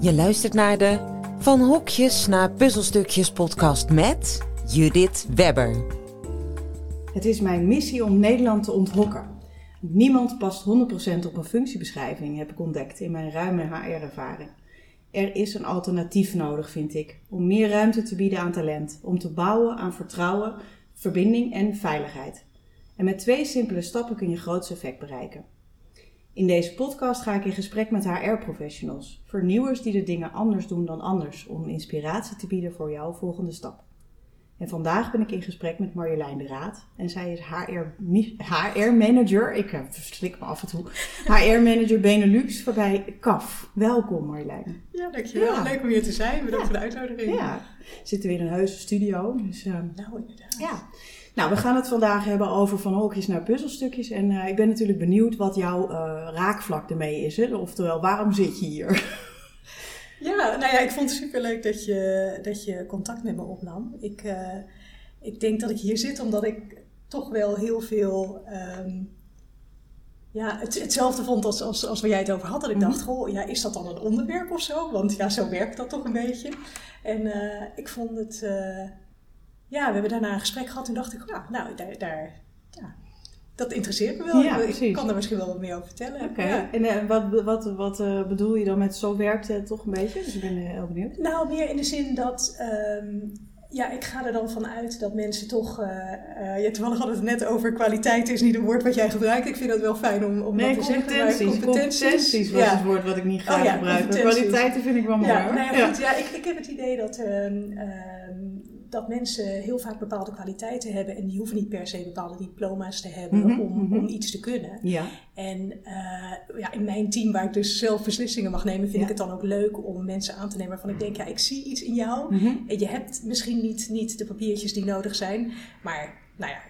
Je luistert naar de Van Hokjes naar Puzzelstukjes podcast met Judith Webber. Het is mijn missie om Nederland te onthokken. Niemand past 100% op een functiebeschrijving, heb ik ontdekt in mijn ruime HR-ervaring. Er is een alternatief nodig, vind ik, om meer ruimte te bieden aan talent, om te bouwen aan vertrouwen, verbinding en veiligheid. En met twee simpele stappen kun je groots effect bereiken. In deze podcast ga ik in gesprek met HR-professionals, vernieuwers die de dingen anders doen dan anders, om inspiratie te bieden voor jouw volgende stap. En vandaag ben ik in gesprek met Marjolein de Raad. En zij is HR-manager, ik verslik me af en toe, HR-manager Benelux bij CAF. Welkom Marjolein. Ja, dankjewel. Ja. Leuk om hier te zijn. Bedankt voor de uitnodiging. Ja, we zitten weer in een heuse studio. Dus, uh, nou, inderdaad. Ja. Nou, we gaan het vandaag hebben over van hokjes naar puzzelstukjes. En uh, ik ben natuurlijk benieuwd wat jouw raakvlak ermee is. Hè? Oftewel, waarom zit je hier? Ja, nou ja, ik vond het superleuk dat je, dat je contact met me opnam. Ik, uh, ik denk dat ik hier zit omdat ik toch wel heel veel um, ja, het, hetzelfde vond als, als, als waar jij het over had. Dat ik dacht, goh, ja, is dat dan een onderwerp of zo? Want ja, zo werkt dat toch een beetje. En uh, ik vond het... Uh, ja, we hebben daarna een gesprek gehad en dacht ik, ja, nou, daar, daar ja, dat interesseert me wel. Ja, ik kan er misschien wel wat meer over vertellen. Oké. Ja. En uh, wat, wat, wat uh, bedoel je dan met zo werkt het toch een beetje? Dus ik ben heel benieuwd. Nou, meer in de zin dat... Um, ja, ik ga er dan vanuit dat mensen toch... Uh, ja, toevallig hadden het net over kwaliteit is niet een woord wat jij gebruikt. Ik vind dat wel fijn om, om nee, dat te zeggen. Competenties. Competenties was ja. het woord wat ik niet graag oh, ja, gebruik. Maar kwaliteiten vind ik wel mooi ja, Nou ja, goed, ja. ik, ik heb het idee dat... Uh, dat mensen heel vaak bepaalde kwaliteiten hebben en die hoeven niet per se bepaalde diploma's te hebben mm -hmm, om, mm -hmm. om iets te kunnen. Ja. En uh, ja, in mijn team, waar ik dus zelf beslissingen mag nemen, vind ja. ik het dan ook leuk om mensen aan te nemen waarvan ik denk, ja, ik zie iets in jou. Mm -hmm. En je hebt misschien niet, niet de papiertjes die nodig zijn, maar nou ja,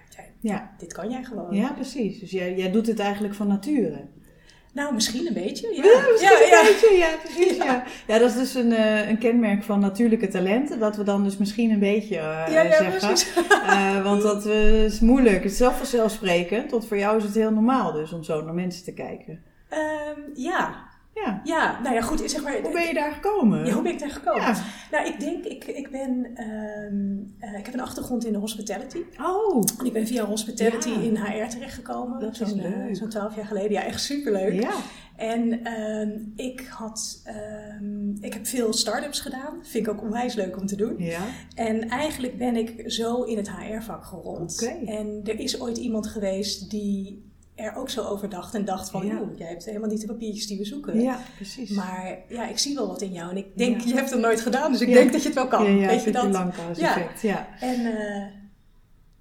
ja. dit kan jij gewoon. Ja, precies. Dus jij, jij doet het eigenlijk van nature. Nou, misschien een beetje. Ja, ja misschien ja, een beetje, ja, precies. Ja. ja. Dat is dus een, uh, een kenmerk van natuurlijke talenten. Dat we dan dus misschien een beetje uh, zeggen. Uh, want dat is moeilijk. Het is zelf vanzelfsprekend. Tot voor jou is het heel normaal dus om zo naar mensen te kijken. Um, ja, ja. ja, nou ja, goed. Zeg maar, hoe ben je daar gekomen? Ja, hoe ben ik daar gekomen? Ja. Nou, ik denk, ik, ik ben, um, uh, ik heb een achtergrond in de hospitality. Oh. En ik ben via hospitality ja. in HR terechtgekomen. Dat is leuk. Zo'n twaalf jaar geleden. Ja, echt superleuk. Ja. En um, ik had, um, ik heb veel start-ups gedaan. Vind ik ook onwijs leuk om te doen. Ja. En eigenlijk ben ik zo in het HR-vak gerold. Okay. En er is ooit iemand geweest die er ook zo over dacht en dacht van, ja. jij hebt helemaal niet de papiertjes die we zoeken. Ja, precies. Maar ja, ik zie wel wat in jou en ik denk, ja. je hebt het nooit gedaan, dus ik ja. denk dat je het wel kan. Ja, Weet je dat? Een ja. ja. En uh,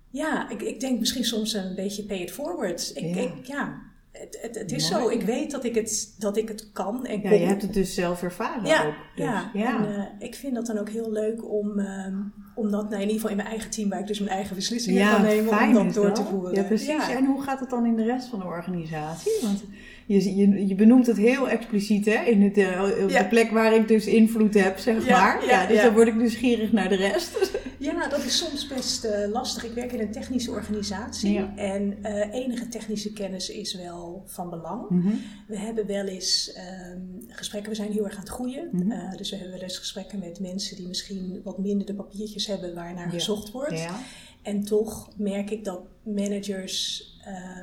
ja, ik, ik denk misschien soms een beetje pay it forward. Ik. Ik, ja het, het, het is Mooi. zo. Ik weet dat ik het, dat ik het kan. En ja, je hebt het dus zelf ervaren ja, ook. Dus. Ja, ja. En, uh, ik vind dat dan ook heel leuk om, um, om dat, nou, in ieder geval in mijn eigen team, waar ik dus mijn eigen beslissingen ja, kan nemen, fijn om dat door te voeren. Ja, precies. Ja. En hoe gaat het dan in de rest van de organisatie? Want je, je, je benoemt het heel expliciet hè, in het, uh, op de plek waar ik dus invloed heb, zeg maar. ja, dus dan word ik nieuwsgierig naar de rest. Ja, dat is soms best uh, lastig. Ik werk in een technische organisatie Ja. en uh, enige technische kennis is wel van belang. Mhm. We hebben wel eens um, gesprekken, we zijn heel erg aan het groeien. Mhm. Uh, dus we hebben wel eens gesprekken met mensen die misschien wat minder de papiertjes hebben waar naar gezocht wordt. Ja. En toch merk ik dat managers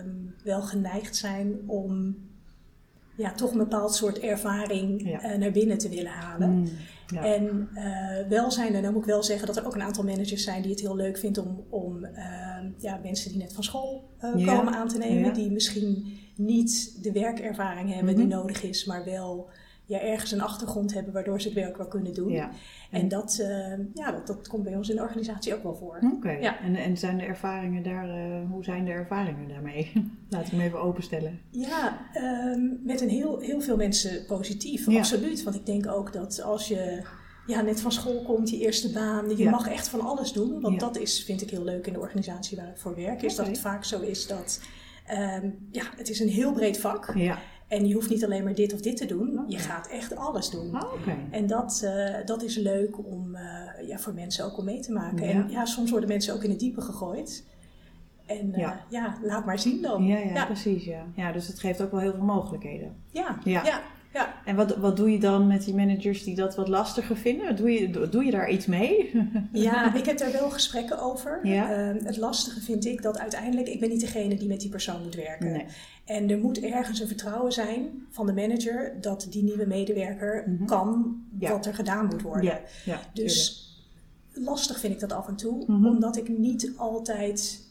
um, wel geneigd zijn om ja, toch een bepaald soort ervaring Ja. uh, naar binnen te willen halen. Mm, ja. En uh, wel zijn er, dan moet ik wel zeggen dat er ook een aantal managers zijn die het heel leuk vinden om, om uh, ja, mensen die net van school Ja. komen aan te nemen. Die misschien niet de werkervaring hebben Mhm. die nodig is, maar wel ja, ergens een achtergrond hebben waardoor ze het werk wel kunnen doen. Ja. En dat, uh, ja, dat, dat komt bij ons in de organisatie ook wel voor. Oké. Ja. En, en zijn de ervaringen daar, uh, hoe zijn de ervaringen daarmee? Laat ik hem even openstellen. Ja, um, met een heel, heel veel mensen positief, Ja. absoluut. Want ik denk ook dat als je ja, net van school komt, je eerste baan, je Ja. mag echt van alles doen. Want Ja. dat is, vind ik heel leuk in de organisatie waar ik voor werk, is dat het vaak zo is dat um, ja, het is een heel breed vak. Ja. En je hoeft niet alleen maar dit of dit te doen, je gaat echt alles doen. Oh, Oké. En dat, uh, dat is leuk om, uh, ja, voor mensen ook om mee te maken. Ja. En ja, soms worden mensen ook in het diepe gegooid. En uh, Ja. ja. laat maar zien dan. Ja, ja, ja. precies. Ja. ja, dus het geeft ook wel heel veel mogelijkheden. Ja, Ja. Ja. En wat, wat doe je dan met die managers die dat wat lastiger vinden? Doe je, doe je daar iets mee? Ja, ik heb daar wel gesprekken over. Ja. Ehm, het lastige vind ik dat uiteindelijk, ik ben niet degene die met die persoon moet werken. Nee. En er moet ergens een vertrouwen zijn van de manager dat die nieuwe medewerker Mhm. kan Ja. wat er gedaan moet worden. Ja, ja Dus lastig vind ik dat af en toe, Mhm. omdat ik niet altijd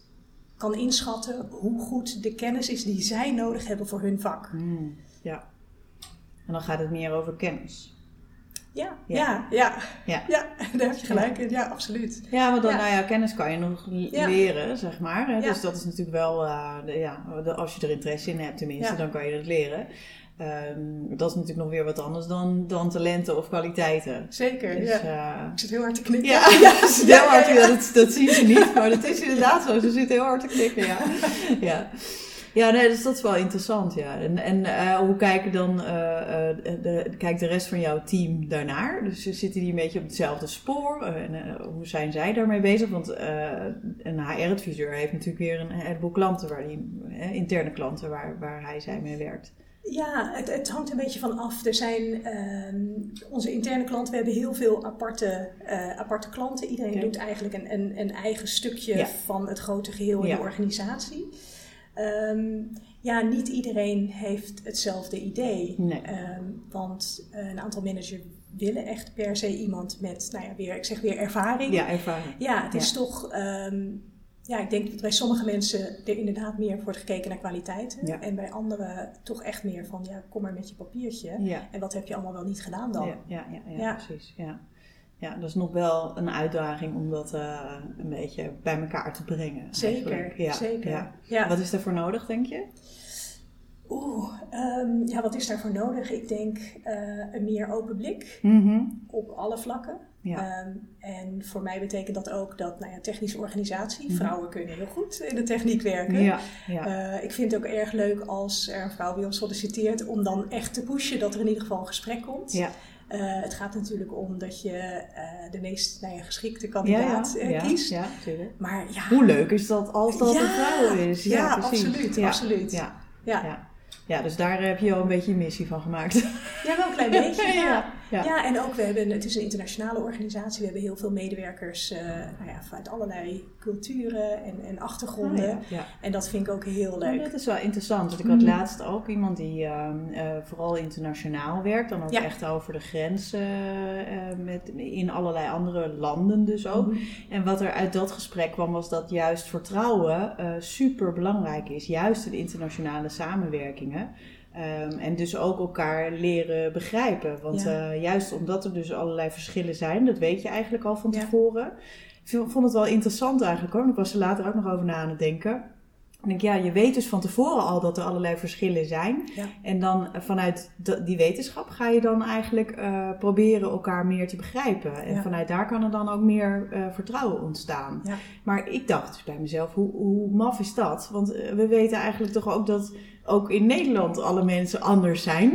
kan inschatten hoe goed de kennis is die zij nodig hebben voor hun vak. Hmm, ja. En dan gaat het meer over kennis. Ja, Ja. ja, ja, ja, daar heb je gelijk in. Ja, absoluut. Ja, want dan, Ja. nou ja, kennis kan je nog leren, zeg maar. Dus dat is natuurlijk wel, eh, de- ja, de- als je er interesse in hebt tenminste, dan kan je dat leren. Ehm, dat is natuurlijk nog weer wat anders dan, dan talenten of kwaliteiten. Zeker, Dus, ja. eh, Ik zit heel hard te knikken. ja, heel hard, ja, ja. ja, dat, dat zien ze niet, maar dat is inderdaad zo. Ze zitten heel hard te knikken, ja. ja. Ja, nee, dus dat is wel interessant, ja. En, en eh, hoe kijken dan, eh, eh, de, kijkt de rest van jouw team daarnaar? Dus zitten die een beetje op hetzelfde spoor? En hoe zijn zij daarmee bezig? Want een HR-adviseur heeft natuurlijk weer een heleboel klanten, waar die, interne klanten, waar, waar hij zij mee werkt. Ja, het, het hangt een beetje van af. Er zijn ehm, onze interne klanten, we hebben heel veel aparte, aparte klanten. Iedereen doet eigenlijk een, een, een eigen stukje Ja. van het grote geheel in Ja. de organisatie. Ehm, ja, niet iedereen heeft hetzelfde idee. Nee. Ehm, want een aantal managers willen echt per se iemand met, nou ja, weer, ik zeg weer ervaring. Ja, ervaring. Ja, het is Ja. toch. ehm, ja, ik denk dat bij sommige mensen er inderdaad meer wordt gekeken naar kwaliteiten. Ja. En bij anderen toch echt meer van, ja, kom maar met je papiertje. Ja. En wat heb je allemaal wel niet gedaan dan? Ja, ja, Ja. precies. Ja. Ja, dat is nog wel een uitdaging om dat eh, een beetje bij elkaar te brengen. Zeker. Ja, zeker. Ja. Ja. Wat is daarvoor nodig, denk je? Oeh, ehm, ja, wat is daarvoor nodig? Ik denk eh, een meer open blik op alle vlakken. Ja. Ehm, en voor mij betekent dat ook dat, nou ja, technische organisatie, Mhm. vrouwen kunnen heel goed in de techniek werken. ja, ja. Eh, ik vind het ook erg leuk als er een vrouw bij ons solliciteert om dan echt te pushen dat er in ieder geval een gesprek komt. Eh, het gaat natuurlijk om dat je eh, de meest nou ja, geschikte kandidaat ja, eh, ja, kiest. ja, tuurlijk. Maar ja, Hoe leuk is dat als dat een vrouw is? ja, absoluut, Ja, absoluut. Ja, ja. ja. ja, dus daar heb je al een beetje een missie van gemaakt. ja, wel een klein beetje. ja. Ja, Ja. ja. en ook we hebben, het is een internationale organisatie. We hebben heel veel medewerkers eh, nou ja, vanuit allerlei culturen en, en achtergronden. Ja, ja. En dat vind ik ook heel leuk. dat is wel interessant. Want ik had Mhm. laatst ook iemand die ehm, eh, vooral internationaal werkt. Dan ook Ja. echt over de grens eh, met, in allerlei andere landen dus ook. Mhm. En wat er uit dat gesprek kwam was dat juist vertrouwen super belangrijk is. Juist in internationale samenwerkingen. Ehm, en dus ook elkaar leren begrijpen. Want Ja. eh, juist omdat er dus allerlei verschillen zijn, dat weet je eigenlijk al van Ja. tevoren. Ik vond het wel interessant eigenlijk hoor. Ik was er later ook nog over na aan het denken. Ik denk, ja, je weet dus van tevoren al dat er allerlei verschillen zijn. Ja. En dan eh, vanuit die wetenschap ga je dan eigenlijk eh, proberen elkaar meer te begrijpen. En Ja. vanuit daar kan er dan ook meer eh, vertrouwen ontstaan. Ja. Maar ik dacht dus bij mezelf, hoe, hoe maf is dat? Want we weten eigenlijk toch ook dat ook in Nederland alle mensen anders zijn.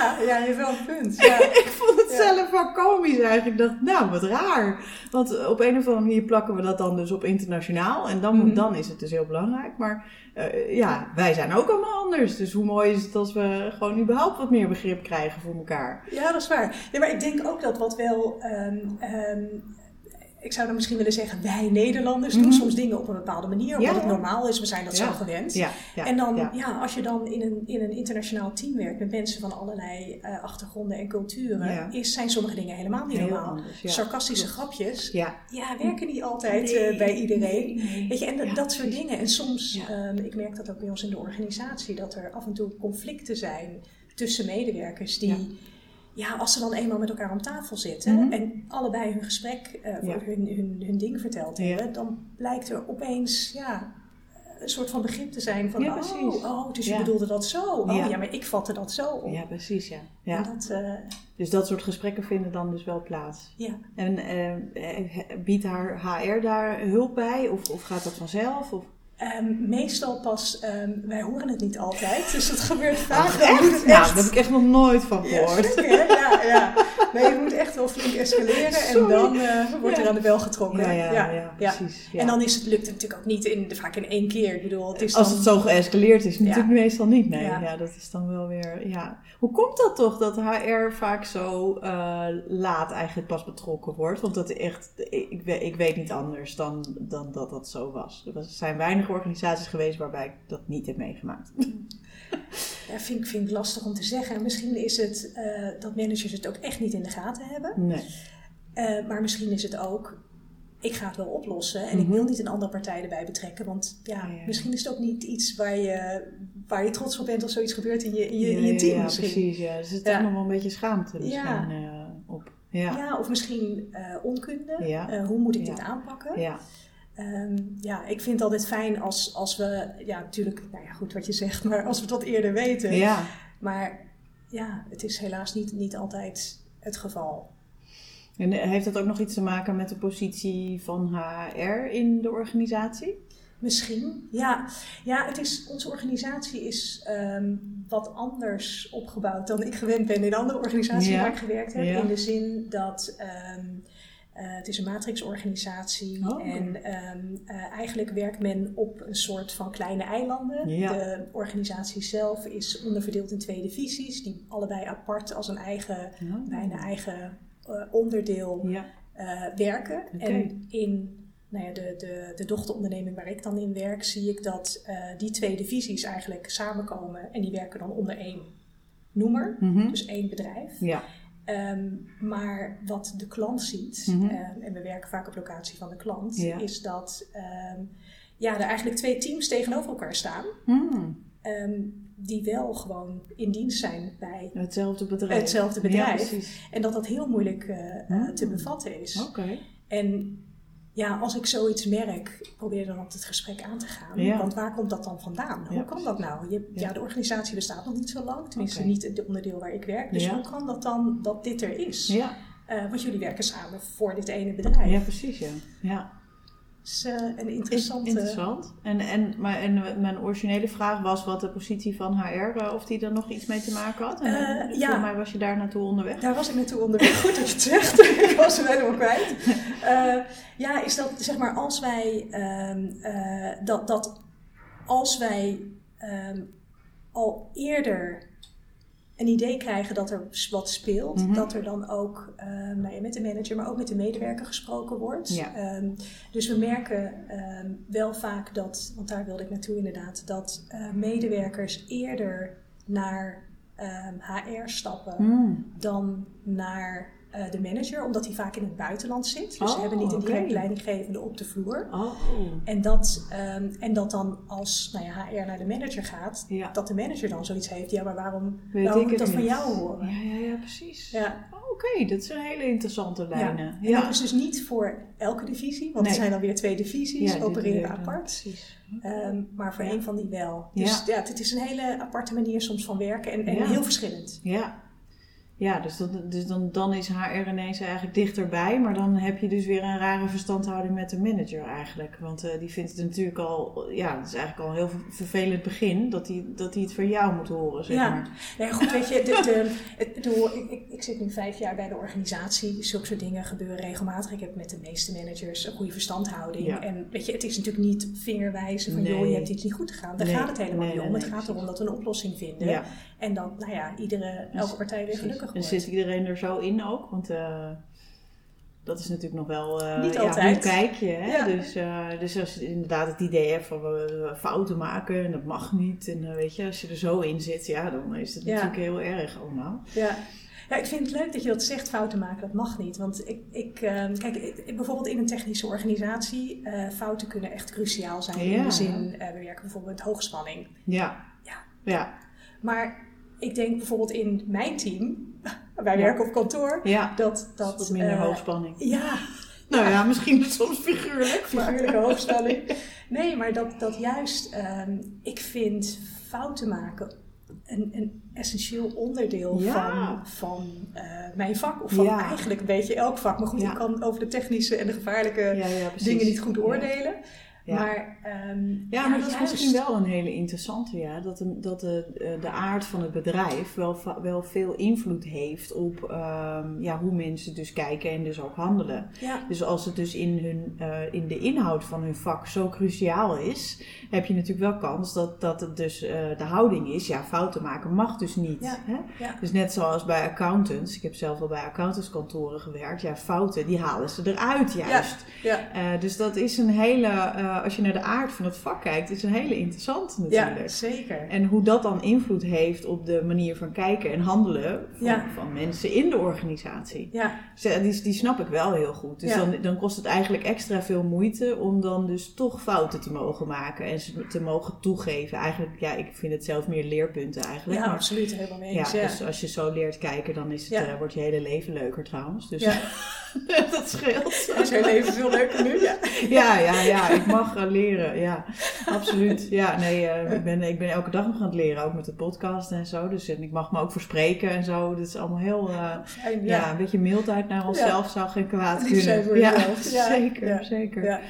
Ja, ja, je hebt wel een punt. Ja. ik vond het Ja. zelf wel komisch eigenlijk. Ik dacht, nou, wat raar. Want op een of andere manier plakken we dat dan dus op internationaal. En dan, Mhm. dan is het dus heel belangrijk. Maar eh, ja, wij zijn ook allemaal anders. Dus hoe mooi is het als we gewoon überhaupt wat meer begrip krijgen voor elkaar. Ja, dat is waar. Ja, maar ik denk ook dat wat wel. ehm, ehm, ik zou dan misschien willen zeggen, wij Nederlanders doen Mhm. soms dingen op een bepaalde manier, omdat Ja. het normaal is. We zijn dat Ja. zo gewend. Ja, en dan, ja. als je dan in een, in een internationaal team werkt met mensen van allerlei eh, achtergronden en culturen, is, zijn sommige dingen helemaal niet Heel normaal. anders. Sarcastische Klopt. grapjes, Ja. ja, werken niet altijd Nee, eh, bij iedereen. nee. Weet je, en dat- soort dingen. En soms, ehm, ik merk dat ook bij ons in de organisatie, dat er af en toe conflicten zijn tussen medewerkers die, ja, als ze dan eenmaal met elkaar om tafel zitten Mhm. en allebei hun gesprek, Ja. hun, hun, hun ding verteld Ja. hebben, dan blijkt er opeens, ja, een soort van begrip te zijn van, Ja, oh, oh, dus je bedoelde dat zo. Oh Ja. maar ik vatte dat zo op. Ja, precies, ja. Ja. dat, eh, Dus dat soort gesprekken vinden dan dus wel plaats. ja. En eh, biedt haar HR daar hulp bij? Of, of gaat dat vanzelf? Of? Ehm, meestal pas, ehm, wij horen het niet altijd, dus het gebeurt vaak. Ach, moet echt? Nou, daar heb ik echt nog nooit van gehoord. ja, ja. Nee, je moet echt wel flink escaleren en dan eh, wordt er aan de bel getrokken. Ja, ja, precies. ja. En dan is het, lukt het natuurlijk ook niet in, vaak in één keer. Ik bedoel, het is Als dan- het zo geëscaleerd is, natuurlijk meestal niet. Nee, Ja. dat is dan wel weer. Ja. Hoe komt dat toch dat HR vaak zo eh, laat eigenlijk pas betrokken wordt? Want dat echt, ik, ik weet niet anders dan, dan dat dat zo was. Er zijn weinig organisaties geweest waarbij ik dat niet heb meegemaakt. Ja, vind, ik- vind ik lastig om te zeggen. En misschien is het eh, dat managers het ook echt niet in de gaten hebben. Nee. Eh, maar misschien is het ook, ik ga het wel oplossen. En ik Mhm. wil niet een andere partij erbij betrekken. Want ja, misschien is het ook niet iets waar je, waar je trots op bent als zoiets gebeurt in je, in je, in team ja, misschien. precies. Ja. Er zit Ja. toch nog wel een beetje schaamte misschien Ja. eh, op. Ja. Ja, of misschien onkunde. Hoe moet ik dit aanpakken? Ja. Ehm, ja, ik vind het altijd fijn als, als we, ja natuurlijk, nou ja goed wat je zegt, maar als we wat eerder weten. Ja. Maar ja, het is helaas niet, niet altijd het geval. En eh, heeft dat ook nog iets te maken met de positie van HR in de organisatie? Misschien, ja. Ja, het is, onze organisatie is ehm, wat anders opgebouwd dan ik gewend ben in andere organisaties Ja. waar ik gewerkt heb. Ja. In de zin dat ehm, eh, het is een matrixorganisatie Oh. en ehm, eh, eigenlijk werkt men op een soort van kleine eilanden. Ja. De organisatie zelf is onderverdeeld in twee divisies, die allebei apart als een eigen, Ja. bijna eigen eh, onderdeel Ja. werken. En in nou ja, de, de, de dochteronderneming waar ik dan in werk, zie ik dat die twee divisies eigenlijk samenkomen en die werken dan onder één noemer, Mhm. dus één bedrijf. Ja. Ehm, maar wat de klant ziet, Mhm. ehm, en we werken vaak op locatie van de klant, Ja. is dat ehm, ja, er eigenlijk twee teams tegenover elkaar staan. Hmm. die wel gewoon in dienst zijn bij Hetzelfde bedrijf. hetzelfde bedrijf. en dat dat heel moeilijk eh, Hmm. te bevatten is. Oké. En ja, als ik zoiets merk, probeer dan op het gesprek aan te gaan. Ja. Want waar komt dat dan vandaan? Hoe Ja, kan dat nou? Je, ja. Ja. de organisatie bestaat nog niet zo lang. Tenminste, Oké. niet het onderdeel waar ik werk. Dus hoe kan dat dan dat dit er is? Ja. Eh, want jullie werken samen voor dit ene bedrijf. ja, precies. Ja. ja. Dus eh, een interessante... Interessant. En, en, maar, en mijn originele vraag was wat de positie van HR, eh, of die er nog iets mee te maken had. En, Eh, ja. Mij was je daar naartoe onderweg. Daar was ik naartoe onderweg. Goed dat je het zegt. ik was hem helemaal kwijt. Ja, is dat zeg maar als wij ehm, eh, dat, dat als wij ehm, al eerder een idee krijgen dat er wat speelt, Mhm. dat er dan ook ehm, nou met de manager, maar ook met de medewerker gesproken wordt. Ja. Ehm, dus we merken ehm, wel vaak dat, want daar wilde ik naartoe inderdaad, dat eh, medewerkers eerder naar HR stappen Hmm. dan naar eh, de manager, omdat hij vaak in het buitenland zit. Dus ze Oh, hebben niet een direct leidinggevende op de vloer. Oh. En dat, ehm, en dat dan als nou ja, HR naar de manager gaat, Ja. dat de manager dan zoiets heeft. Ja, maar waarom, Weet waarom moet dat van jou horen? Ja, ja, ja, precies. Ja. Oh, Oké, dat zijn hele interessante lijnen. En dat is dus niet voor elke divisie, want Nee. er zijn dan weer twee divisies, opereren apart. Precies. Ehm, maar voor één van die wel. Dus ja. het is een hele aparte manier soms van werken en, en heel verschillend. Ja. Ja, dus, dat, dus dan, dan is HR ineens eigenlijk dichterbij, maar dan heb je dus weer een rare verstandhouding met de manager eigenlijk. Want eh, die vindt het natuurlijk al, ja, het is eigenlijk al een heel ver- vervelend begin dat hij, dat hij het van jou moet horen, zeg Ja. maar. Ja, goed, weet je, de, de, het, ik, ik, zit nu vijf jaar bij de organisatie. Zulke soort dingen gebeuren regelmatig. Ik heb met de meeste managers een goede verstandhouding. Ja. En weet je, het is natuurlijk niet vingerwijzen van, joh, je hebt iets niet goed gedaan. Daar Nee. gaat het helemaal Nee, niet om. het gaat erom dat we een oplossing vinden. Ja, En dan, nou ja, iedere, elke partij weer gelukkig En wordt. zit iedereen er zo in ook? Want eh, dat is natuurlijk nog wel... eh, Niet ja, altijd. hoe kijk je? Hè? Ja. Dus, eh, dus als je inderdaad het idee hebt van we, fouten maken en dat mag niet. En weet je, als je er zo in zit, ja, dan is het Ja. natuurlijk heel erg allemaal. Ja. Ja, ik vind het leuk dat je dat zegt, fouten maken, dat mag niet. Want ik, ik ehm, kijk, ik- bijvoorbeeld in een technische organisatie, fouten kunnen echt cruciaal zijn. In Ja. de zin, we werken bijvoorbeeld met hoogspanning. Ja. Ja. Ja. Maar ik denk bijvoorbeeld in mijn team, wij Ja. werken op kantoor, Ja. dat... dat wat minder eh, hoogspanning. Ja, Nou ja, misschien soms figuurlijk. maar- figuurlijke hoogspanning. Nee, maar dat, dat juist, ehm, ik vind fouten maken een, een essentieel onderdeel van, van eh, mijn vak. Of van eigenlijk een beetje elk vak. Maar goed, ik kan over de technische en de gevaarlijke dingen niet goed oordelen. Ja. Maar, ehm, Ja, maar dat is misschien wel een hele interessante, ja. Dat, de, dat de, eh, de aard van het bedrijf wel, wel veel invloed heeft op ehm, ja, hoe mensen dus kijken en dus ook handelen. Ja, Dus als het dus in, hun, eh, in de inhoud van hun vak zo cruciaal is, heb je natuurlijk wel kans dat, dat het dus eh, de houding is. Ja, fouten maken mag dus niet. Ja, Hè? Dus net zoals bij accountants, ik heb zelf wel bij accountantskantoren gewerkt. Ja, fouten, die halen ze eruit juist. ja, dus dat is een hele, eh, als je naar de aard van het vak kijkt, is een hele interessante natuurlijk. ja, zeker. En hoe dat dan invloed heeft op de manier van kijken en handelen van, Ja. van mensen in de organisatie. Ja, Dus, eh, Die, die snap ik wel heel goed. Dus Ja. dan, dan kost het eigenlijk extra veel moeite om dan dus toch fouten te mogen maken en ze te mogen toegeven. Eigenlijk, ja, ik vind het zelf meer leerpunten eigenlijk. ja maar, absoluut. Helemaal mee eens. Ja, dus als je zo leert kijken, dan is het, eh, wordt je hele leven leuker trouwens. Dus Ja. dat scheelt. Is heel even veel leuker nu? Ja. Ja, ja, ja, ik mag eh, leren. Ja, absoluut. Ja, nee, eh, ik, ben, ik ben elke dag nog aan het leren, ook met de podcast en zo. Dus en ik mag me ook verspreken en zo. Dat is allemaal heel, eh, ja. ja. een beetje mildheid naar onszelf zou geen kwaad kunnen. ja, zeker, zeker. Ja.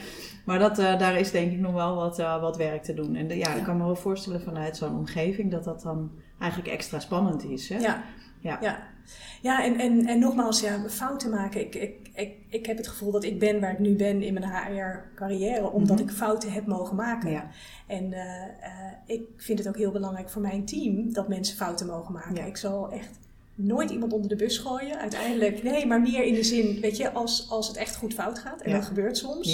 Maar dat, eh, daar is denk ik nog wel wat, wat werk te doen. En de- ja, ik kan me wel voorstellen vanuit zo'n omgeving dat dat dan eigenlijk extra spannend is. Hè? Ja. Ja. ja. Ja, en, en, en nogmaals, ja, fouten maken. Ik, ik, ik, ik heb het gevoel dat ik ben waar ik nu ben in mijn HR-carrière, omdat Mhm. ik fouten heb mogen maken. Ja. En eh, eh, ik vind het ook heel belangrijk voor mijn team dat mensen fouten mogen maken. Ja. Ik zal echt nooit iemand onder de bus gooien. Uiteindelijk, nee, maar meer in de zin, weet je, als, als het echt goed fout gaat. En Ja. dat gebeurt soms.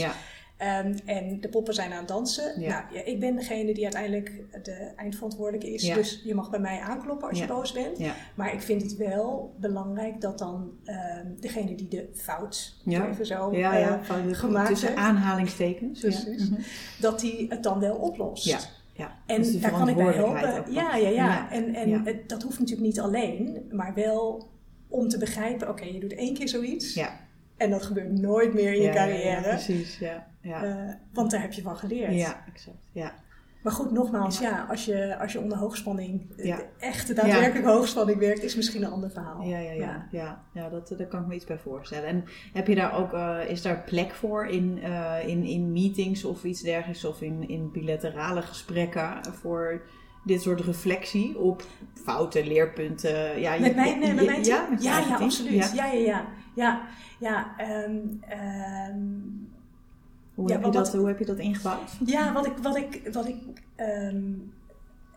Ehm, en de poppen zijn aan het dansen. Ja. Nou, ja, ik ben degene die uiteindelijk de eindverantwoordelijke is. Ja. Dus je mag bij mij aankloppen als je boos bent. Maar ik vind het wel belangrijk dat dan ehm, degene die de fout, even zo, Ja, eh, ja, van de, gemaakt tussen heeft. aanhalingstekens. Mhm. dat die het dan wel oplost. Ja. En Dus daar kan ik bij helpen. Ja, ja, ja. En, en het- dat hoeft natuurlijk niet alleen, maar wel om te begrijpen: oké, je doet één keer zoiets Ja. En dat gebeurt nooit meer in je Ja, ja, ja, carrière. precies, ja. Ja. Eh, want daar heb je van geleerd. ja, exact. Ja. Maar goed, nogmaals, ja, als, je, als je onder hoogspanning, eh, echte daadwerkelijk hoogspanning werkt, is misschien een ander verhaal. Ja, ja, ja. ja. ja dat, daar kan ik me iets bij voorstellen. En heb je daar ook, eh, is daar plek voor in, eh, in, in meetings of iets dergelijks, of in, in bilaterale gesprekken voor dit soort reflectie op fouten, leerpunten? Ja, Met mijn, je- met mijn team? Ja, ja, ja, absoluut. Ja. Ja, ja, ja. Ja, ja, ehm, ehm, Hoe, Ja, heb je wat- dat, hoe heb je dat ingebouwd? ja, wat ik, wat ik, wat ik, ehm,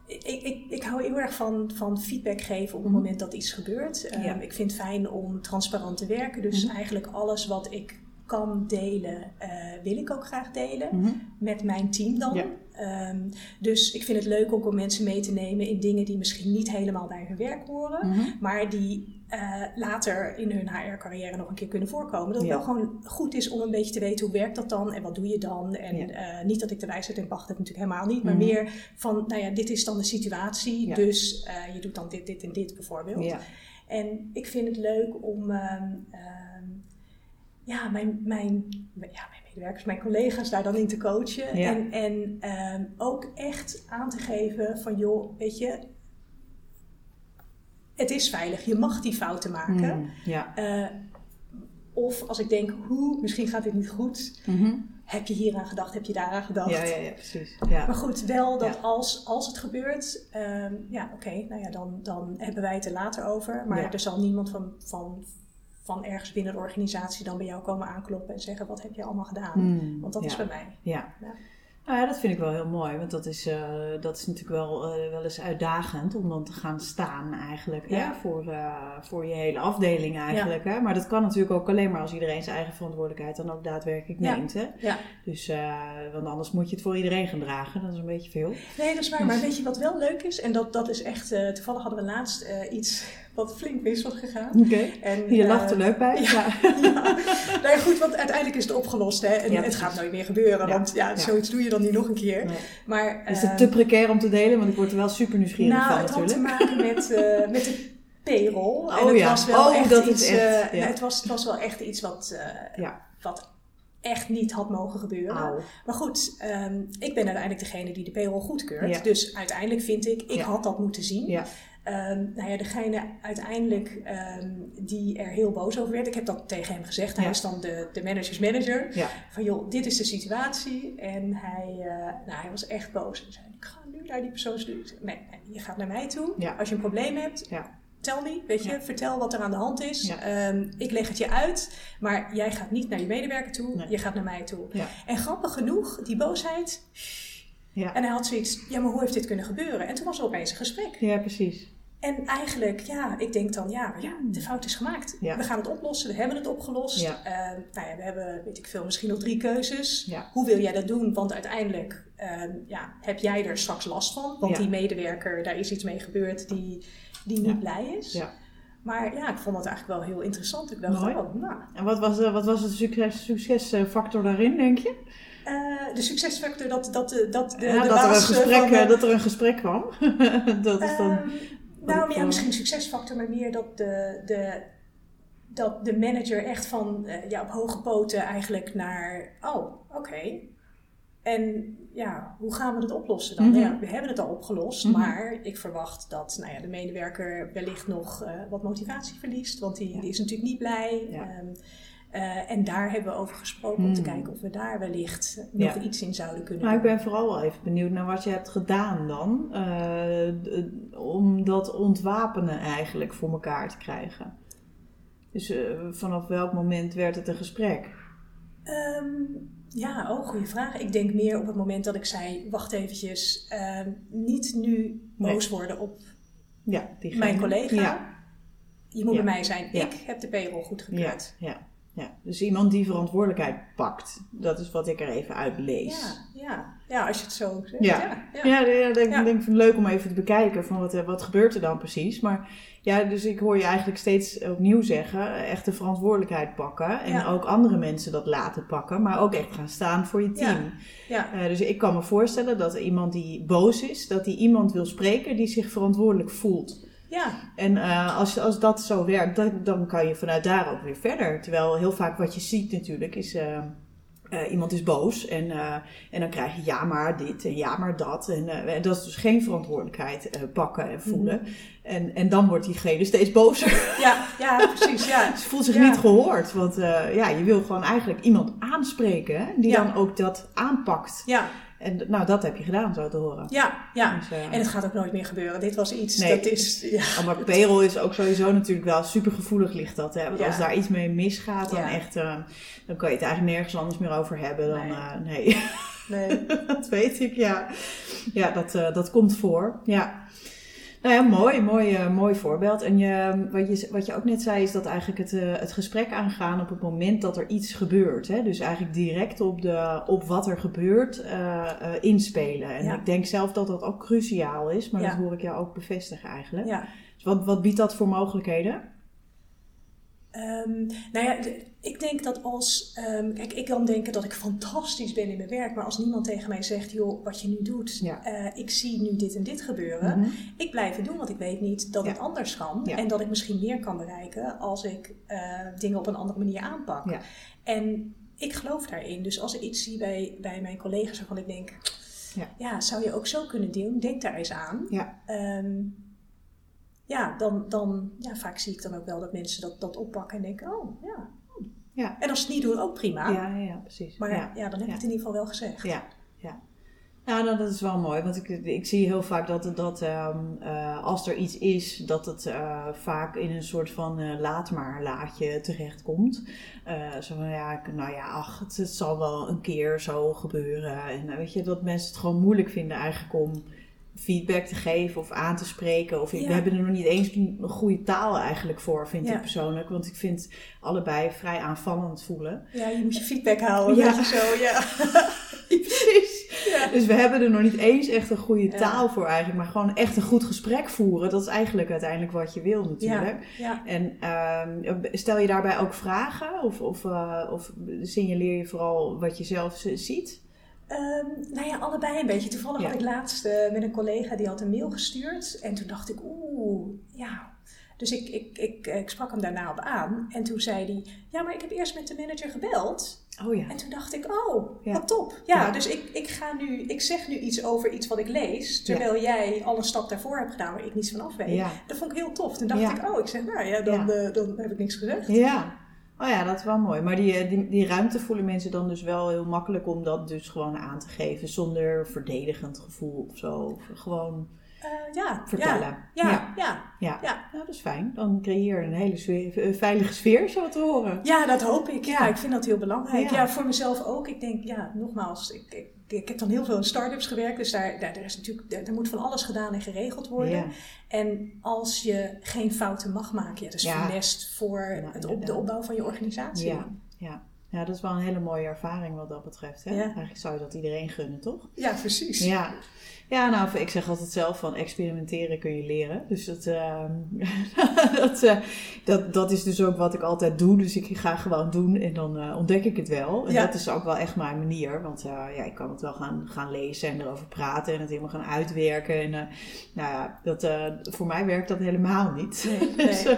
ik, ik, ik hou heel erg van, van feedback geven op het Mhm. moment dat iets gebeurt. Ik vind het fijn om transparant te werken. Dus Mhm. eigenlijk alles wat ik kan delen, eh, wil ik ook graag delen. Mhm. met mijn team dan. Ja. Dus ik vind het leuk ook om mensen mee te nemen in dingen die misschien niet helemaal bij hun werk horen, maar die eh, later in hun HR-carrière nog een keer kunnen voorkomen. Dat het Ja. wel gewoon goed is om een beetje te weten hoe werkt dat dan en wat doe je dan. En Ja. eh, niet dat ik de wijsheid in pacht heb, natuurlijk helemaal niet, maar Mhm. meer van, nou ja, dit is dan de situatie, Ja. dus eh, je doet dan dit, dit en dit bijvoorbeeld. En ik vind het leuk om ehm, ehm, ja, mijn, mijn, ja, mijn medewerkers, mijn collega's daar dan in te coachen. En, en ehm, ook echt aan te geven van joh, weet je, het is veilig. Je mag die fouten maken. Mm, Ja. Eh, of als ik denk, hoe, misschien gaat dit niet goed. Mhm. Heb je hieraan gedacht? Heb je daaraan gedacht? Ja, ja, ja, precies. Ja. Maar goed, wel dat Ja. als, als het gebeurt, ehm, ja oké, nou ja, dan, dan hebben wij het er later over. Maar er zal niemand van, van, van ergens binnen de organisatie dan bij jou komen aankloppen en zeggen, wat heb je allemaal gedaan? Mm, Want dat is bij mij. Ja. Ja. Nou ja, dat vind ik wel heel mooi, want dat is, eh, dat is natuurlijk wel, eh, wel eens uitdagend om dan te gaan staan eigenlijk, Ja. hè? Voor, eh, voor je hele afdeling eigenlijk. Hè? Maar dat kan natuurlijk ook alleen maar als iedereen zijn eigen verantwoordelijkheid dan ook daadwerkelijk Ja. neemt. Hè? Ja. Dus, want anders moet je het voor iedereen gaan dragen, dat is een beetje veel. Nee, dat is waar. Maar weet je wat wel leuk is? En dat, dat is echt, toevallig hadden we laatst iets wat flink mis was gegaan. Oké. En, Je eh, lacht er leuk bij. ja. ja. Nou ja, goed, want uiteindelijk is het opgelost. Hè? En Ja, het gaat nooit meer gebeuren, want ja, zoiets doe je dan niet nog een keer. Nee. Maar, Is eh, het te precair om te delen? Want ik word er wel super nieuwsgierig nou, van het had natuurlijk. te maken met, eh, met de payroll. en Oh het ja. was wel Oh, echt dat is iets. echt, eh, ja. nou, het, was, het was wel echt iets wat, eh, Ja. wat echt niet had mogen gebeuren. Maar goed, ehm, ik ben uiteindelijk degene die de payroll goedkeurt. Dus uiteindelijk vind ik, ik had dat moeten zien. Ehm, nou ja, degene uiteindelijk ehm, die er heel boos over werd, ik heb dat tegen hem gezegd. Hij Ja. is dan de, de managers manager. Ja. Van joh, dit is de situatie. En hij, eh, nou, hij was echt boos. En zei, ik ga nu naar die persoon Nee, nee, je gaat naar mij toe. Ja. Als je een probleem hebt, Ja. tel me, weet je, vertel wat er aan de hand is. Ehm, ik leg het je uit, maar jij gaat niet naar je medewerker toe, Nee. je gaat naar mij toe. En grappig genoeg, die boosheid. Ja. En hij had zoiets, ja, maar hoe heeft dit kunnen gebeuren? En toen was er opeens een gesprek. ja, precies. En eigenlijk, ja, ik denk dan, ja, ja de fout is gemaakt. Ja. We gaan het oplossen, we hebben het opgelost. Ja. Ehm, nou ja, we hebben, weet ik veel, misschien nog drie keuzes. Ja. Hoe wil jij dat doen? Want uiteindelijk ehm, ja, heb jij er straks last van. Want die medewerker, daar is iets mee gebeurd die, die niet blij is. Ja. Maar ja, ik vond dat eigenlijk wel heel interessant. Ik dacht, oh, nou, En wat was, eh, wat was het succes, succesfactor daarin, denk je? eh, de succesfactor dat, dat, de, dat de, Ja, de dat, er een eh, gesprek, van de- eh, dat er een gesprek kwam. dat is dan... Ehm, nou ja, wel- misschien succesfactor, maar meer dat de, de, dat de manager echt van eh, ja, op hoge poten eigenlijk naar, oh, oké. En ja, hoe gaan we het oplossen dan? Mhm. Ja, we hebben het al opgelost, Mhm. maar ik verwacht dat nou ja, de medewerker wellicht nog eh, wat motivatie verliest, want die, Ja. die is natuurlijk niet blij. Ja. Eh, en daar hebben we over gesproken om te Mhm. kijken of we daar wellicht nog Ja. iets in zouden kunnen Nou, ik ben vooral wel even benieuwd naar wat je hebt gedaan dan. eh, om dat ontwapenen eigenlijk voor elkaar te krijgen. Dus eh, vanaf welk moment werd het een gesprek? Ehm, ja, oh, goede vraag. Ik denk meer op het moment dat ik zei: wacht eventjes, ehm, niet nu boos worden op Ja, mijn collega. Ja, Je moet bij mij zijn. Ik heb de payroll ja, goedgekeurd. ja, ja. Dus iemand die verantwoordelijkheid pakt. Dat is wat ik er even uit Ja, lees. ja, ja. als je het zo zegt. Ja. Ja, ja. Ja, ja, ja, denk, Ja. denk ik leuk om even te bekijken van wat, wat gebeurt er dan precies. Maar ja, dus ik hoor je eigenlijk steeds opnieuw zeggen, echt de verantwoordelijkheid pakken. En Ja. ook andere mensen dat laten pakken, maar ook echt gaan staan voor je team. Ja. Eh, dus ik kan me voorstellen dat iemand die boos is, dat die iemand wil spreken die zich verantwoordelijk voelt. Ja. En eh, als, als dat zo werkt, dan, dan kan je vanuit daar ook weer verder. Terwijl heel vaak wat je ziet natuurlijk is... eh, eh, iemand is boos en, en dan krijg je ja maar dit en ja maar dat. En dat is dus geen verantwoordelijkheid pakken en voelen. en, en dan wordt diegene steeds bozer. Ja, ja, precies. Ja. Ze voelt zich Ja. niet gehoord. Want ja, je wil gewoon eigenlijk iemand aanspreken hè, die Ja. dan ook dat aanpakt. Ja, En nou, dat heb je gedaan zo te horen. ja, ja. Dus, eh, En het gaat ook nooit meer gebeuren. Dit was iets, Nee. dat is... Ja. Oh, maar payroll is ook sowieso natuurlijk wel super gevoelig ligt dat. Hè? Want Ja. als daar iets mee misgaat, dan Ja. echt, eh, dan kan je het eigenlijk nergens anders meer over hebben dan Nee. eh, nee. Nee. dat weet ik, ja. Ja, dat, dat komt voor. Ja. Nou ja, mooi, mooi, eh, mooi voorbeeld. En je, wat, je, wat je ook net zei, is dat eigenlijk het, eh, het gesprek aangaan op het moment dat er iets gebeurt. Hè? Dus eigenlijk direct op, de, op wat er gebeurt eh, eh, inspelen. En Ja. ik denk zelf dat dat ook cruciaal is, maar Ja. dat hoor ik jou ook bevestigen eigenlijk. Ja. Dus wat, wat biedt dat voor mogelijkheden? Ehm, nou ja, ik denk dat als. ehm, kijk, ik kan denken dat ik fantastisch ben in mijn werk, maar als niemand tegen mij zegt: joh, wat je nu doet, Ja. eh, ik zie nu dit en dit gebeuren. Mhm. Ik blijf het doen, want ik weet niet dat het anders kan. Ja. En dat ik misschien meer kan bereiken als ik eh, dingen op een andere manier aanpak. En ik geloof daarin. Dus als ik iets zie bij, bij mijn collega's waarvan ik denk: Ja. zou je ook zo kunnen doen? Denk daar eens aan. Ja. Ja, dan, dan ja, vaak zie ik dan ook wel dat mensen dat, dat oppakken en denken: oh ja. hm. Ja. En als ze het niet doen, ook prima. Ja, ja, precies. Maar ja. ja, dan heb ik Ja. het in ieder geval wel gezegd. Ja, ja. Ja, nou, dat is wel mooi, want ik, ik zie heel vaak dat, dat ehm, eh, als er iets is, dat het eh, vaak in een soort van eh, laat maar laatje terechtkomt. Zo van, ja, nou ja, ach, het, het zal wel een keer zo gebeuren. En weet je, dat mensen het gewoon moeilijk vinden eigenlijk om feedback te geven of aan te spreken. Of ik- Ja. we hebben er nog niet eens een goede taal eigenlijk voor, vind Ja. ik persoonlijk. Want ik vind allebei vrij aanvallend voelen. Ja, je moet je feedback houden. Ja. Zo, ja. Precies. Dus we hebben er nog niet eens echt een goede taal voor eigenlijk, maar gewoon echt een goed gesprek voeren. Dat is eigenlijk uiteindelijk wat je wil natuurlijk. Ja. En ehm, stel je daarbij ook vragen of, of, eh, of signaleer je vooral wat je zelf ziet? Ehm, nou ja, allebei een beetje. Toevallig Ja. had ik laatst eh, met een collega die had een mail gestuurd. En toen dacht ik, oeh, ja. Dus ik, ik, ik, ik sprak hem daarna op aan. En toen zei hij, ja, maar ik heb eerst met de manager gebeld. Oh ja. En toen dacht ik, oh, Ja. wat top. Ja, Ja. dus ik, ik, ga nu, ik zeg nu iets over iets wat ik lees, terwijl jij al een stap daarvoor hebt gedaan waar ik niets van af weet. Ja. Dat vond ik heel tof. Toen dacht ik, oh, ik zeg, nou ja, dan, eh, dan heb ik niks gezegd. Ja. Oh ja, dat is wel mooi. Maar die, eh, die, die ruimte voelen mensen dan dus wel heel makkelijk om dat dus gewoon aan te geven. Zonder verdedigend gevoel of zo. Of gewoon Eh, ja, vertellen. Ja, ja, Ja. ja. Ja. Ja. Nou, dat is fijn. Dan creëer je een hele sfeer- een veilige sfeer, zo te horen. Ja, dat hoop ik. Ja, ik vind dat heel belangrijk. Ja. Ja, voor mezelf ook. Ik denk, ja, nogmaals, ik, ik, ik heb dan heel veel in start-ups gewerkt. Dus daar, daar, daar, is natuurlijk, daar, daar moet van alles gedaan en geregeld worden. Ja. En als je geen fouten mag maken, ja, dat is Ja. funest voor Ja, het op, de opbouw van je organisatie. Ja. Ja. Ja, dat is wel een hele mooie ervaring wat dat betreft. Hè? Ja. Eigenlijk zou je dat iedereen gunnen, toch? Ja, precies. Ja. Ja, nou, ik zeg altijd zelf van experimenteren kun je leren. Dus dat, ehm, dat, eh, dat, dat is dus ook wat ik altijd doe. Dus ik ga gewoon doen en dan eh, ontdek ik het wel. En Ja. dat is ook wel echt mijn manier. Want eh, ja, ik kan het wel gaan, gaan lezen en erover praten en het helemaal gaan uitwerken. En nou ja, dat, voor mij werkt dat helemaal niet. Nee, Dus, nee.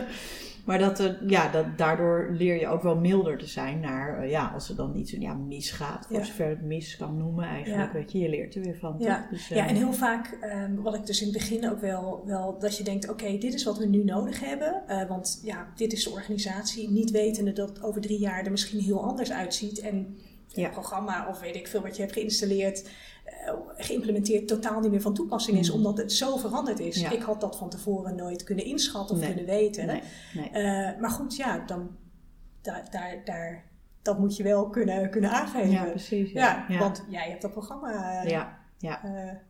Maar dat, eh, ja, dat, daardoor leer je ook wel milder te zijn naar, eh, ja, als er dan iets ja, misgaat, voor Ja. zover het mis kan noemen eigenlijk, Ja. weet je, je leert er weer van. Ja. Dus, Ja, eh, en heel vaak, ehm, wat ik dus in het begin ook wel, wel dat je denkt, oké, dit is wat we nu nodig hebben. Want ja, dit is de organisatie. Niet wetende dat het over drie jaar er misschien heel anders uitziet. En Ja. programma of weet ik veel wat je hebt geïnstalleerd, eh, geïmplementeerd, totaal niet meer van toepassing is. Mm. Omdat het zo veranderd is. Ja. Ik had dat van tevoren nooit kunnen inschatten of Nee. kunnen weten. Nee, nee. Eh, maar goed, ja, dan, daar, daar, daar, dat moet je wel kunnen, kunnen aangeven. ja, precies. Ja, want jij hebt dat programma eh, ja, ja,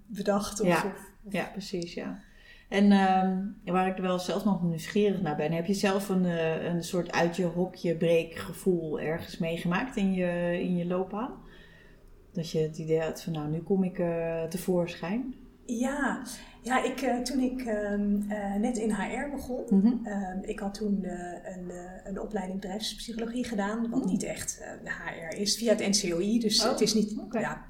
bedacht. Of, Ja. of- of- ja, precies, ja. En ehm, waar ik er wel zelfs nog nieuwsgierig naar ben, heb je zelf een, eh, een soort uit je hokje breek gevoel ergens meegemaakt in je, in je loopbaan? Dat je het idee had van, nou, nu kom ik eh, tevoorschijn. Ja, ja ik, eh, toen ik ehm, eh, net in HR begon, ehm, ik had toen eh, een, een opleiding bedrijfspsychologie gedaan, wat niet echt HR is, via het NCOI. Dus Oh, het is niet, oké. ja,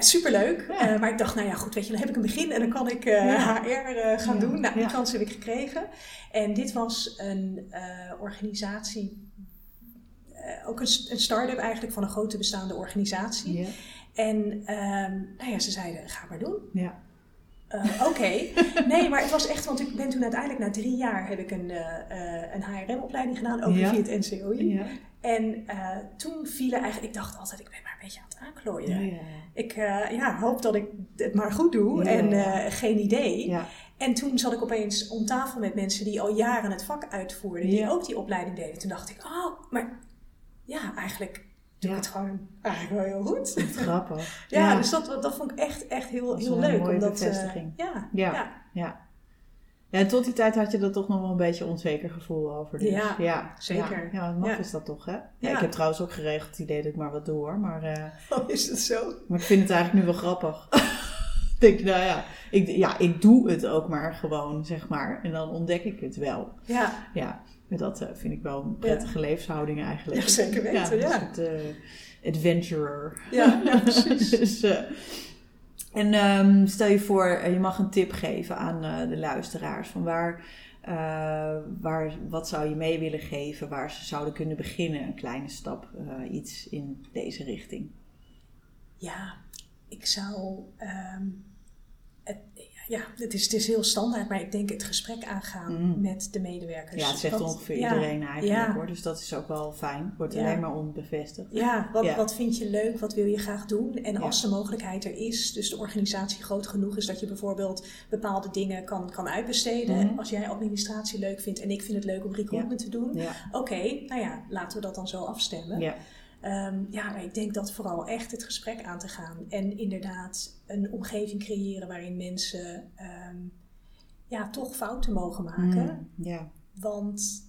superleuk. Ja. Maar ik dacht, nou ja, goed, weet je, dan heb ik een begin en dan kan ik Ja. HR gaan doen. Nou, die kans heb ik gekregen. En dit was een organisatie, ook een, een start-up eigenlijk van een grote bestaande organisatie. En ehm, nou ja, ze zeiden, ga maar doen. ja. Eh, Oké. Nee, maar het was echt, want ik ben toen uiteindelijk na drie jaar heb ik een, eh, eh, een HRM-opleiding gedaan, ook Ja. via het NCOI. Ja, En eh, toen vielen eigenlijk, ik dacht altijd, ik ben maar een beetje aan het aanklooien. ja. Ik ja, hoop dat ik het maar goed doe en geen idee. En toen zat ik opeens om tafel met mensen die al jaren het vak uitvoerden, die ook die opleiding deden. Toen dacht ik, oh, maar ja, eigenlijk doe ik het gewoon eigenlijk wel heel goed. Grappig. Ja, dus dat, dat vond ik echt, echt heel, Dat heel een leuk. mooie omdat, eh, bevestiging. ja, Ja. ja. Ja. En tot die tijd had je er toch nog wel een beetje onzeker gevoel over. Dus. Ja, ja, zeker. Ja, ja wat maf Ja. is dat toch, hè? Ja. Ik heb trouwens ook geregeld het idee dat ik maar wat doe, hoor. Maar, Oh, is het zo? maar ik vind het eigenlijk nu wel grappig. ik denk, nou ja ik, ja, ik doe het ook maar gewoon, zeg maar. En dan ontdek ik het wel. Ja, Ja, dat eh, vind ik wel een prettige levenshouding eigenlijk. Ja, zeker weten, een ja. soort, eh, adventurer. ja, ja precies. dus, eh, en ehm, stel je voor, je mag een tip geven aan de luisteraars. Van waar, waar, wat zou je mee willen geven waar ze zouden kunnen beginnen? Een kleine stap, iets in deze richting. Ja, ik zou. ehm, het, ja, het is, het is heel standaard, maar ik denk het gesprek aangaan Mm. met de medewerkers. Ja, het zegt Want- ongeveer ja, iedereen eigenlijk ja. hoor. Dus dat is ook wel fijn. Wordt Ja. alleen maar onbevestigd. Ja, wat, Ja. wat vind je leuk? Wat wil je graag doen? En als de mogelijkheid er is, dus de organisatie groot genoeg is dat je bijvoorbeeld bepaalde dingen kan, kan uitbesteden. Mhm. Als jij administratie leuk vindt en ik vind het leuk om recruitment te doen. Oké, nou ja, laten we dat dan zo afstemmen. ja. Ehm, ja, maar ik denk dat vooral echt het gesprek aan te gaan. En inderdaad een omgeving creëren waarin mensen ehm, ja, toch fouten mogen maken. Mm, ja. Want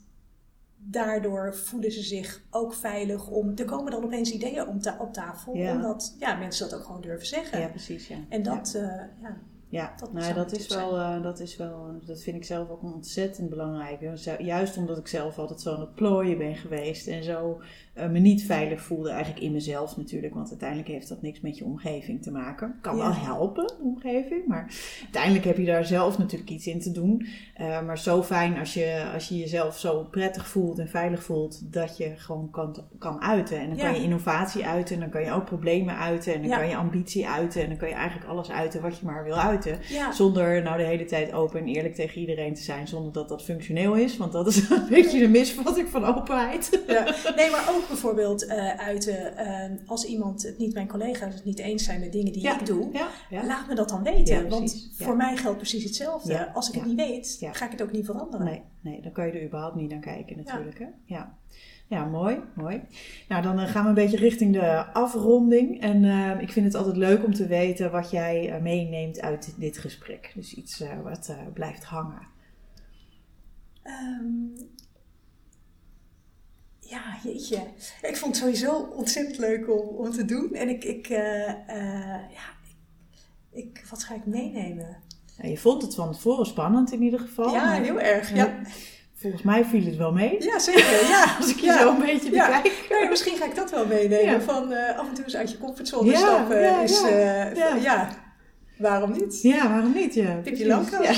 daardoor voelen ze zich ook veilig om... Er komen dan opeens ideeën om ta- op tafel. Omdat ja, mensen dat ook gewoon durven zeggen. ja, precies. Ja. En dat, ja. ja, Ja, Dat nou, dat, is wel, eh, dat is wel, dat vind ik zelf ook ontzettend belangrijk. Ju- Juist omdat ik zelf altijd zo aan het plooien ben geweest en zo eh, me niet veilig voelde, eigenlijk in mezelf natuurlijk, want uiteindelijk heeft dat niks met je omgeving te maken. Kan Ja. wel helpen, de omgeving, maar uiteindelijk heb je daar zelf natuurlijk iets in te doen. Eh, maar zo fijn als je, als je jezelf zo prettig voelt en veilig voelt, dat je gewoon kan, kan uiten. En dan Ja. kan je innovatie uiten, en dan kan je ook problemen uiten, en dan Ja. kan je ambitie uiten, en dan kan je eigenlijk alles uiten wat je maar wil uiten. Zonder nou de hele tijd open en eerlijk tegen iedereen te zijn, zonder dat dat functioneel is. Want dat is een beetje de misvatting van openheid. Ja. Nee, maar ook bijvoorbeeld eh, uiten eh, als iemand het niet, mijn collega's het niet eens zijn met dingen die Ja. ik doe. Ja, ja. Laat me dat dan weten. Want voor mij geldt precies hetzelfde. Als ik het niet weet, ga ik het ook niet veranderen. Nee, nee, dan kan je er überhaupt niet naar kijken natuurlijk. Hè? Ja. ja, mooi, mooi. Nou, dan eh, gaan we een beetje richting de afronding. En ik vind het altijd leuk om te weten wat jij meeneemt uit dit gesprek. Dus iets wat blijft hangen. Ehm, ja, jeetje. Ik vond het sowieso ontzettend leuk om, om te doen. En ik, ik, eh, eh, ja, ik, ik, wat ga ik meenemen? Nou, je vond het van tevoren spannend in ieder geval. ja, maar heel erg. Ja, Volgens mij viel het wel mee. ja zeker. Ja, Als ik je ja. zo een beetje Ja. bekijk. Nee, misschien ga ik dat wel meenemen. Ja. Van eh, af en toe eens uit je comfortzone Ja, stappen. ja, is, ja. eh, Ja. Waarom niet? Ja, waarom niet? Ja. Ja.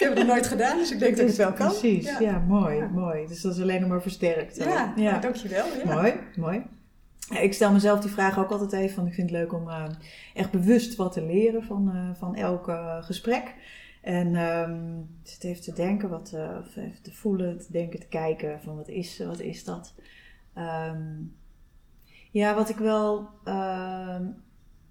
Ik heb het nog nooit gedaan, dus ik denk dat ik het wel kan. Precies, ja, mooi, Ja. mooi. Dus dat is alleen nog maar versterkt. Ja, ja. dankjewel. Ja. Mooi, mooi. Ik stel mezelf die vraag ook altijd even, want ik vind het leuk om eh, echt bewust wat te leren van, eh, van elk eh, gesprek. En ehm ik zit even te denken, wat, of even te voelen, te denken, te kijken van wat is, wat is dat. Ehm, ja, wat ik wel ehm,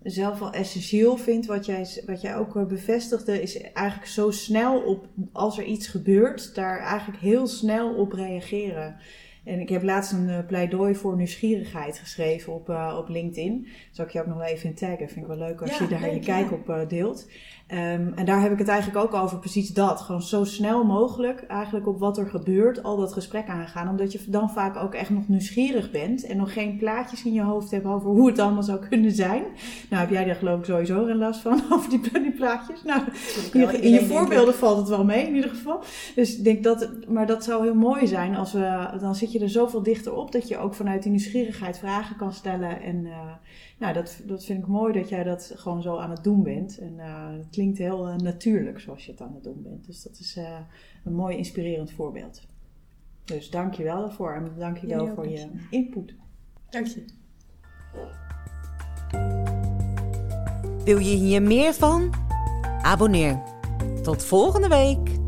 zelf wel essentieel vind, wat jij, wat jij ook eh, bevestigde, is eigenlijk zo snel op, als er iets gebeurt, daar eigenlijk heel snel op reageren. En ik heb laatst een eh, pleidooi voor nieuwsgierigheid geschreven op, eh, op LinkedIn. Zal ik je ook nog even in taggen. Vind ik wel leuk als Ja, je daar leuk, je kijk ja. op eh, deelt. Ehm, en daar heb ik het eigenlijk ook over precies dat. Gewoon zo snel mogelijk eigenlijk op wat er gebeurt al dat gesprek aangaan. Omdat je dan vaak ook echt nog nieuwsgierig bent. En nog geen plaatjes in je hoofd hebt over hoe het allemaal zou kunnen zijn. Nou heb jij daar geloof ik sowieso geen last van over die, die plaatjes. Nou, in je, in je voorbeelden valt het wel mee in ieder geval. Dus ik denk dat, maar dat zou heel mooi zijn als we, dan zit je er zoveel dichter op dat je ook vanuit die nieuwsgierigheid vragen kan stellen. En eh, nou, dat, dat vind ik mooi dat jij dat gewoon zo aan het doen bent. En eh, het klinkt heel eh, natuurlijk zoals je het aan het doen bent. Dus dat is eh, een mooi inspirerend voorbeeld. Dus dank je wel daarvoor en dank je wel voor je input. Dank je. Wil je hier meer van? Abonneer. Tot volgende week.